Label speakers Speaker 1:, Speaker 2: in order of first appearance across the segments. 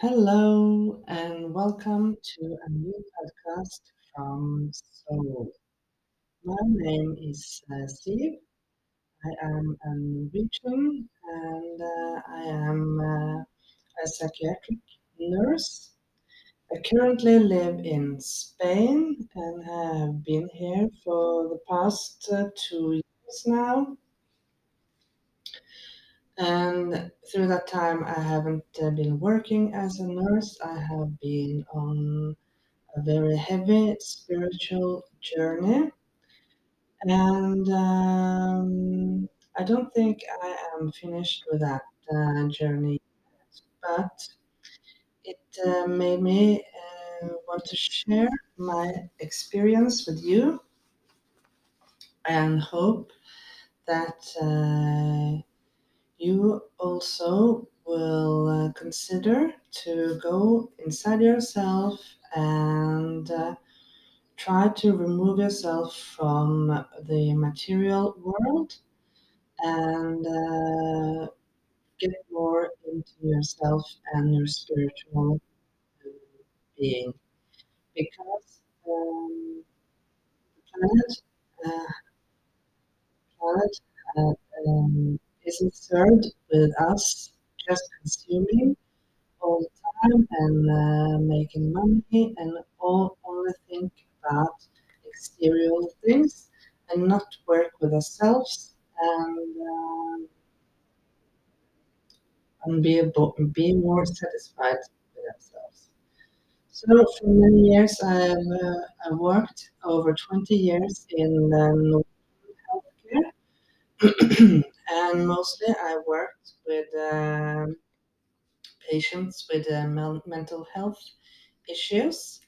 Speaker 1: Hello and welcome to a new podcast from Seoul. My name is uh, Steve. I am a Norwegian and uh, I am uh, a psychiatric nurse. I currently live in Spain and have been here for the past uh, two years now. And through that time, I haven't uh, been working as a nurse. I have been on a very heavy spiritual journey. And um, I don't think I am finished with that uh, journey, but it uh, made me uh, want to share my experience with you and hope that uh, you also will uh, consider to go inside yourself and uh, try to remove yourself from the material world and uh, get more into yourself and your spiritual being. Because um, the planet, uh, planet uh, um, isn't with us just consuming all the time and uh, making money and all only think about exterior things and not work with ourselves and um, and be able be more satisfied with ourselves. So for many years I have uh, I worked over 20 years in um, healthcare and mostly I worked with um patients with uh, mental health issues,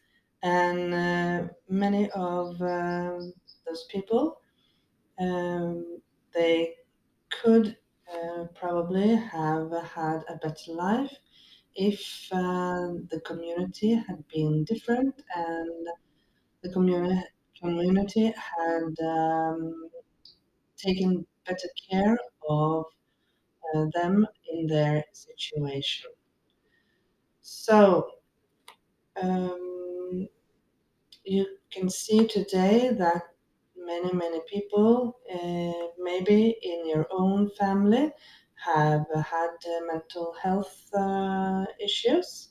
Speaker 1: and uh, many of um, those people um, they could uh, probably have had a better life if uh, the community had been different and the communi- community had um, taken better care of uh, them in their situation. So um, you can see today that many, many people, uh, maybe in your own family, have had uh, mental health uh, issues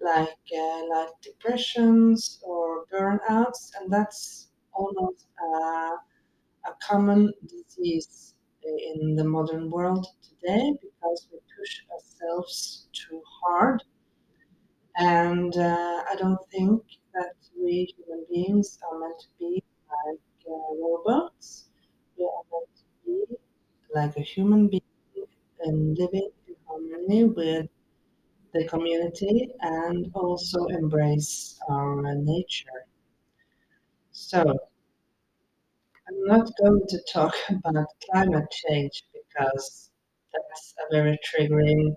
Speaker 1: like uh, like depressions or burnouts, and that's almost uh, a common disease in the modern world today because we push ourselves too hard and uh, I don't think that we human beings are meant to be like uh, robots. We are meant to be like a human being and living in harmony with the community and also embrace our nature. So, I'm not going to talk about climate change because that's a very triggering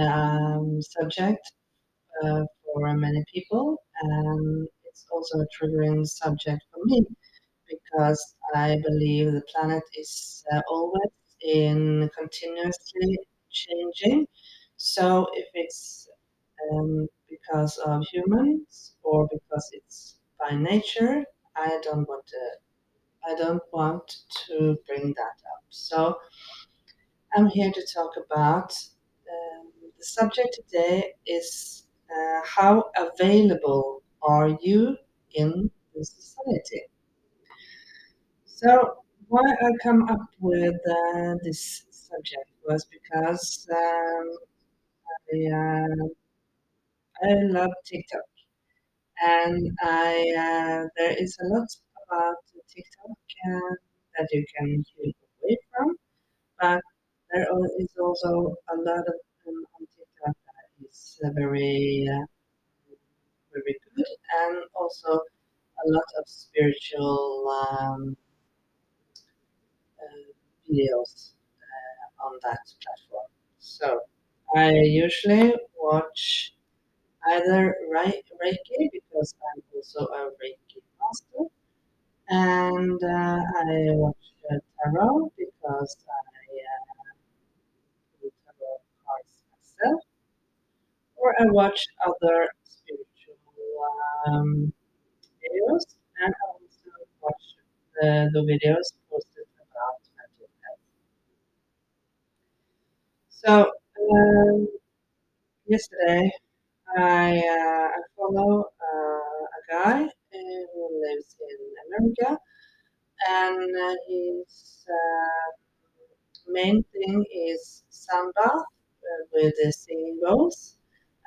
Speaker 1: um, subject uh, for many people, and it's also a triggering subject for me because I believe the planet is uh, always in continuously changing. So if it's um, because of humans or because it's by nature, I don't want to. I don't want to bring that up. So I'm here to talk about um, the subject today is uh, how available are you in society? So why I come up with uh, this subject was because um, I, uh, I love TikTok and I uh, there is a lot about TikTok uh, that you can keep away from, but there is also a lot of um, on TikTok that is very uh, very good and also a lot of spiritual um, uh, videos uh, on that platform. So I usually watch either Reiki because I'm also a Reiki master, and uh, I watch uh, tarot because I uh, do tarot cards myself, or I watch other spiritual um, videos and I also watch the, the videos posted about mental health. So um, yesterday I, uh, I follow uh, a guy uh, who lives in America and uh, his uh, main thing is sound bath uh, with the singing bowls.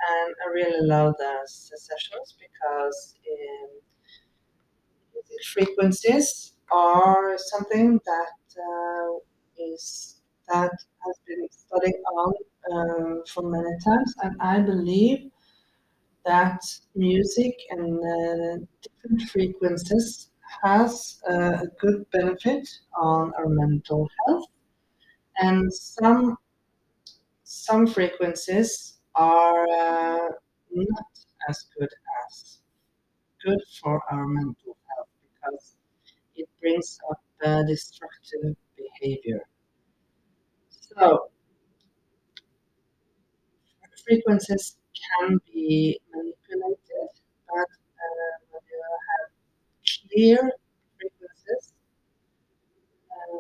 Speaker 1: And I really love the sessions because um, music frequencies are something that uh, is that has been studied on um, for many times, and I believe that music and uh, different frequencies has a good benefit on our mental health, and some some frequencies are uh, not as good as good for our mental health because it brings up uh, destructive behavior. So frequencies can be manipulated, but uh, clear frequencies, um,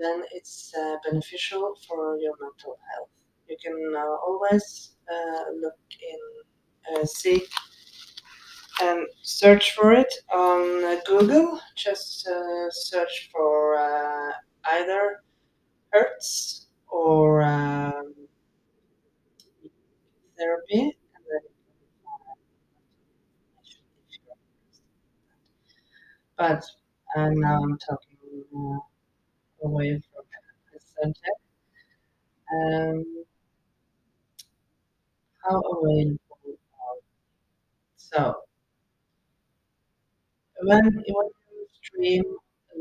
Speaker 1: then it's uh, beneficial for your mental health. You can uh, always uh, look in, uh, see and search for it on uh, Google. Just search for either Hertz or um, therapy, and then you can find information if you're interested. But uh, now I'm talking uh, away from the subject. Um, how available are so when when you stream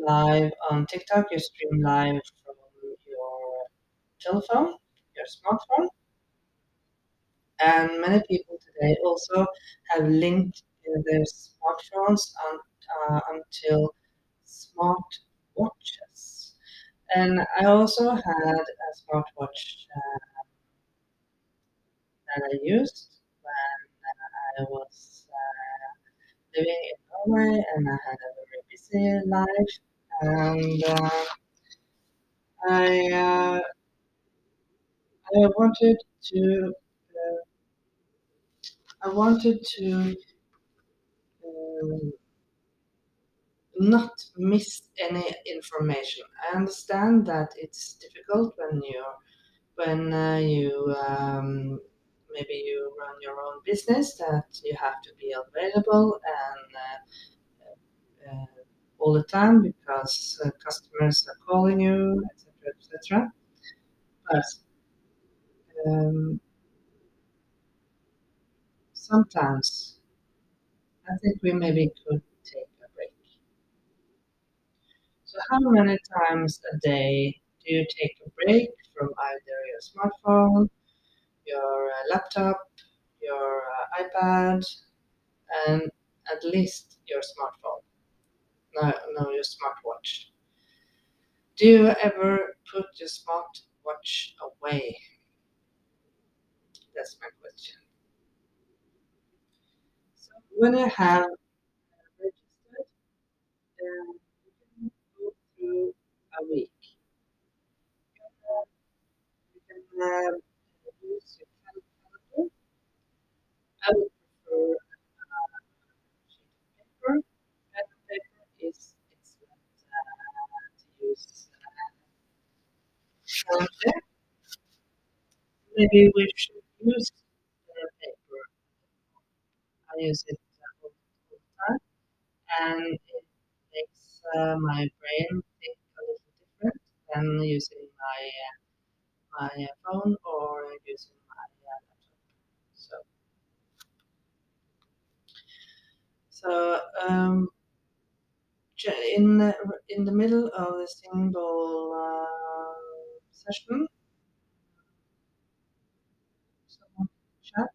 Speaker 1: live on TikTok, you stream live from your telephone, your smartphone, and many people today also have linked their smartphones on, uh, until smart watches. And I also had a smartwatch uh, that I used when I was uh, living in Norway and I had a very busy life. And uh, I uh, I wanted to uh, I wanted to um, not miss any information. I understand that it's difficult when you when uh, you um, maybe you run your own business that you have to be available and uh, uh, all the time because uh, customers are calling you, etc., etc. But um, sometimes I think we maybe could take a break. How many times a day do you take a break from either your smartphone, your uh, laptop, your uh, iPad, and at least your smartphone? No, no, your smartwatch. Do you ever put your smartwatch away? That's my question. So, when you have registered, a week. You can uh, use your. I would prefer uh, paper. Pen and paper is excellent uh, to use uh. Maybe we should use the paper. I use it uh, all, all the time, and it makes uh, my brain think a little different than using my uh, my uh, phone or using my uh, laptop. So, so um, in the, in the middle of the single uh, session, someone chat.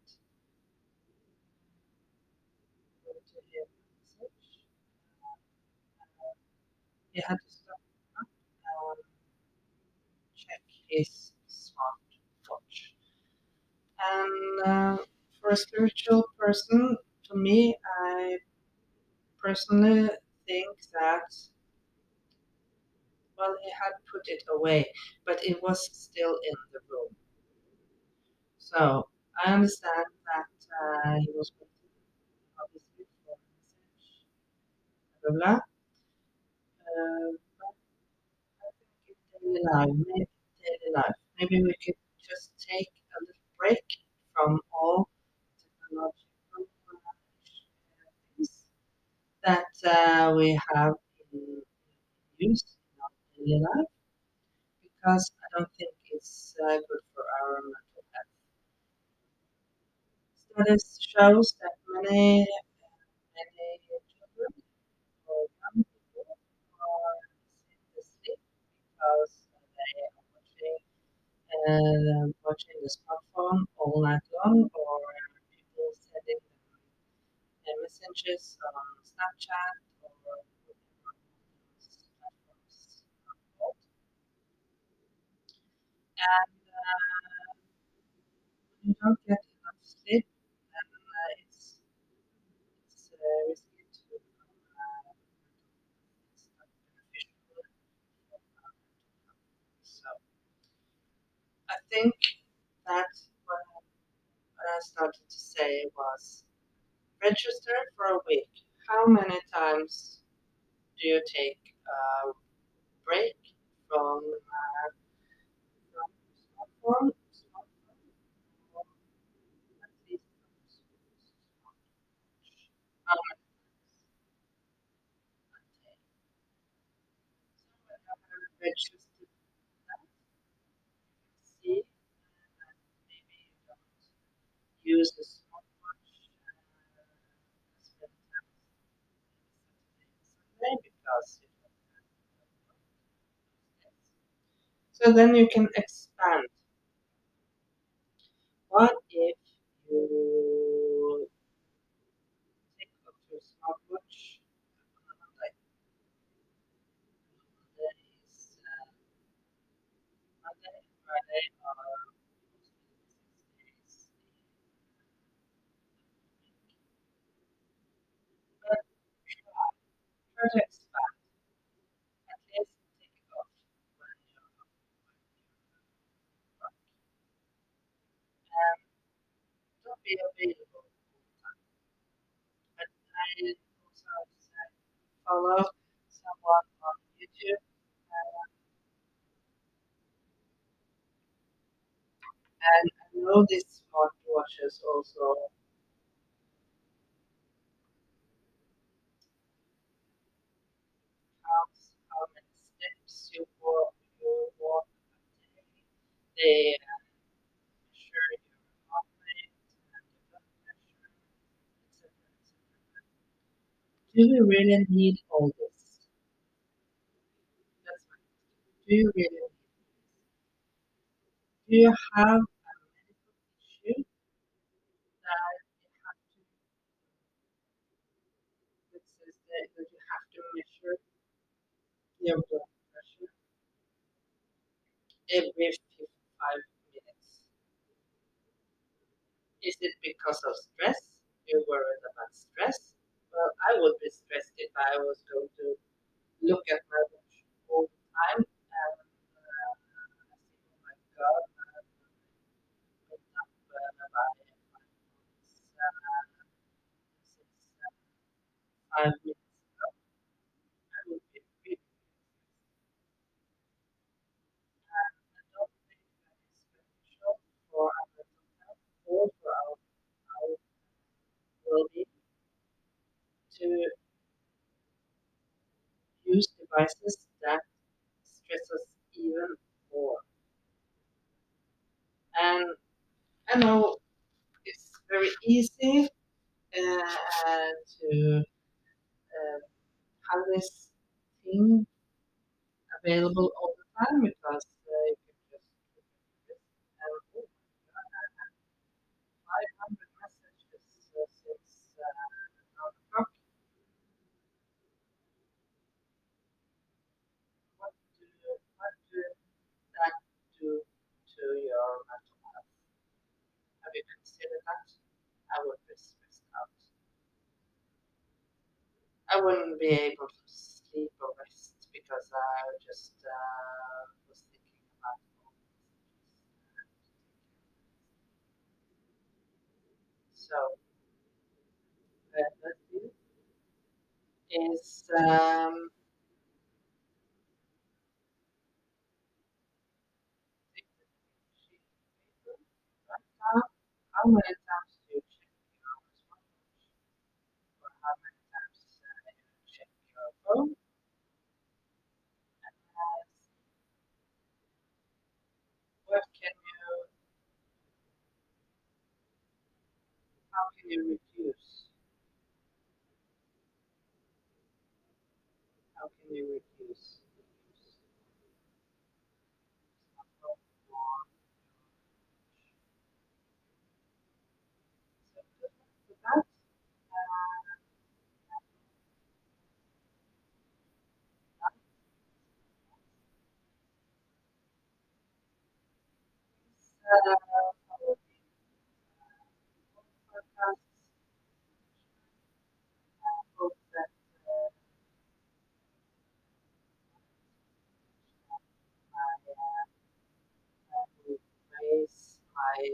Speaker 1: He had to stop and check his smartwatch. And uh, a spiritual person, for me, I personally think that well, he had put it away, but it was still in the room. So I understand that uh, he was waiting, obviously, for a message, blah blah. blah. Uh, but I think in daily life, maybe daily life, maybe we could just take a little break from all technological uh, things that uh, we have in use in our daily life because I don't think it's uh, good for our mental health. Studies shows that many many people are because they are watching uh, watching the smartphone all night long or people sending messages on Snapchat. And uh, you don't get enough sleep, then uh, it's it's uh, risky to become uh. So I think that what I started to say was register for a week. How many times do you take a break from uh, from smartphone, or at least from smartwatch? How many times a day? So when you have registered that, you can see uh, maybe you don't use the smartwatch uh, as many times maybe Saturday and Sunday because you don't have uh, work those days. So then you can expand. What if you take off your smartwatch on a Monday? Monday is uh, Monday and Friday are mostly the busiest days in the week. But try, try to expand. At least take it off when you're when you're work. And available. But I also say follow someone on YouTube and I know these smartwatches also how many steps you walk, you walk a day. They uh, measure your heart rate and your blood pressure, etc., etc. Do you really need all this? That's question. Do you really need this? Do you have a medical issue that you have to, that says that, that you have to measure your blood pressure every 55 minutes? Is it because of stress? You're worried about stress? Would be stressed if I was going to look at my watch all the time and uh, I think, oh my God, uh, I went up uh, by five points uh, since uh, five minutes ago. I would be really, really stressed. And I don't think that is beneficial for our mental health or for our, our well-being to devices that stress us even more. And I know it's very easy uh, to uh, have this thing available all the time because uh, you can just look at this and oh my god, I have 500 messages uh, since uh, 9 o'clock. What do what do that considered that? I would be stressed out. I wouldn't be able to sleep or rest because I just uh, was thinking about all So, uh, is um, how many times do you check your smartwatch? Or how many times uh, you check your phone? And uh, what can you, how can you reduce? How can you reduce the use of smartphone or so for that, uh, uh, following podcasts. I hope that uh, I uh, will raise my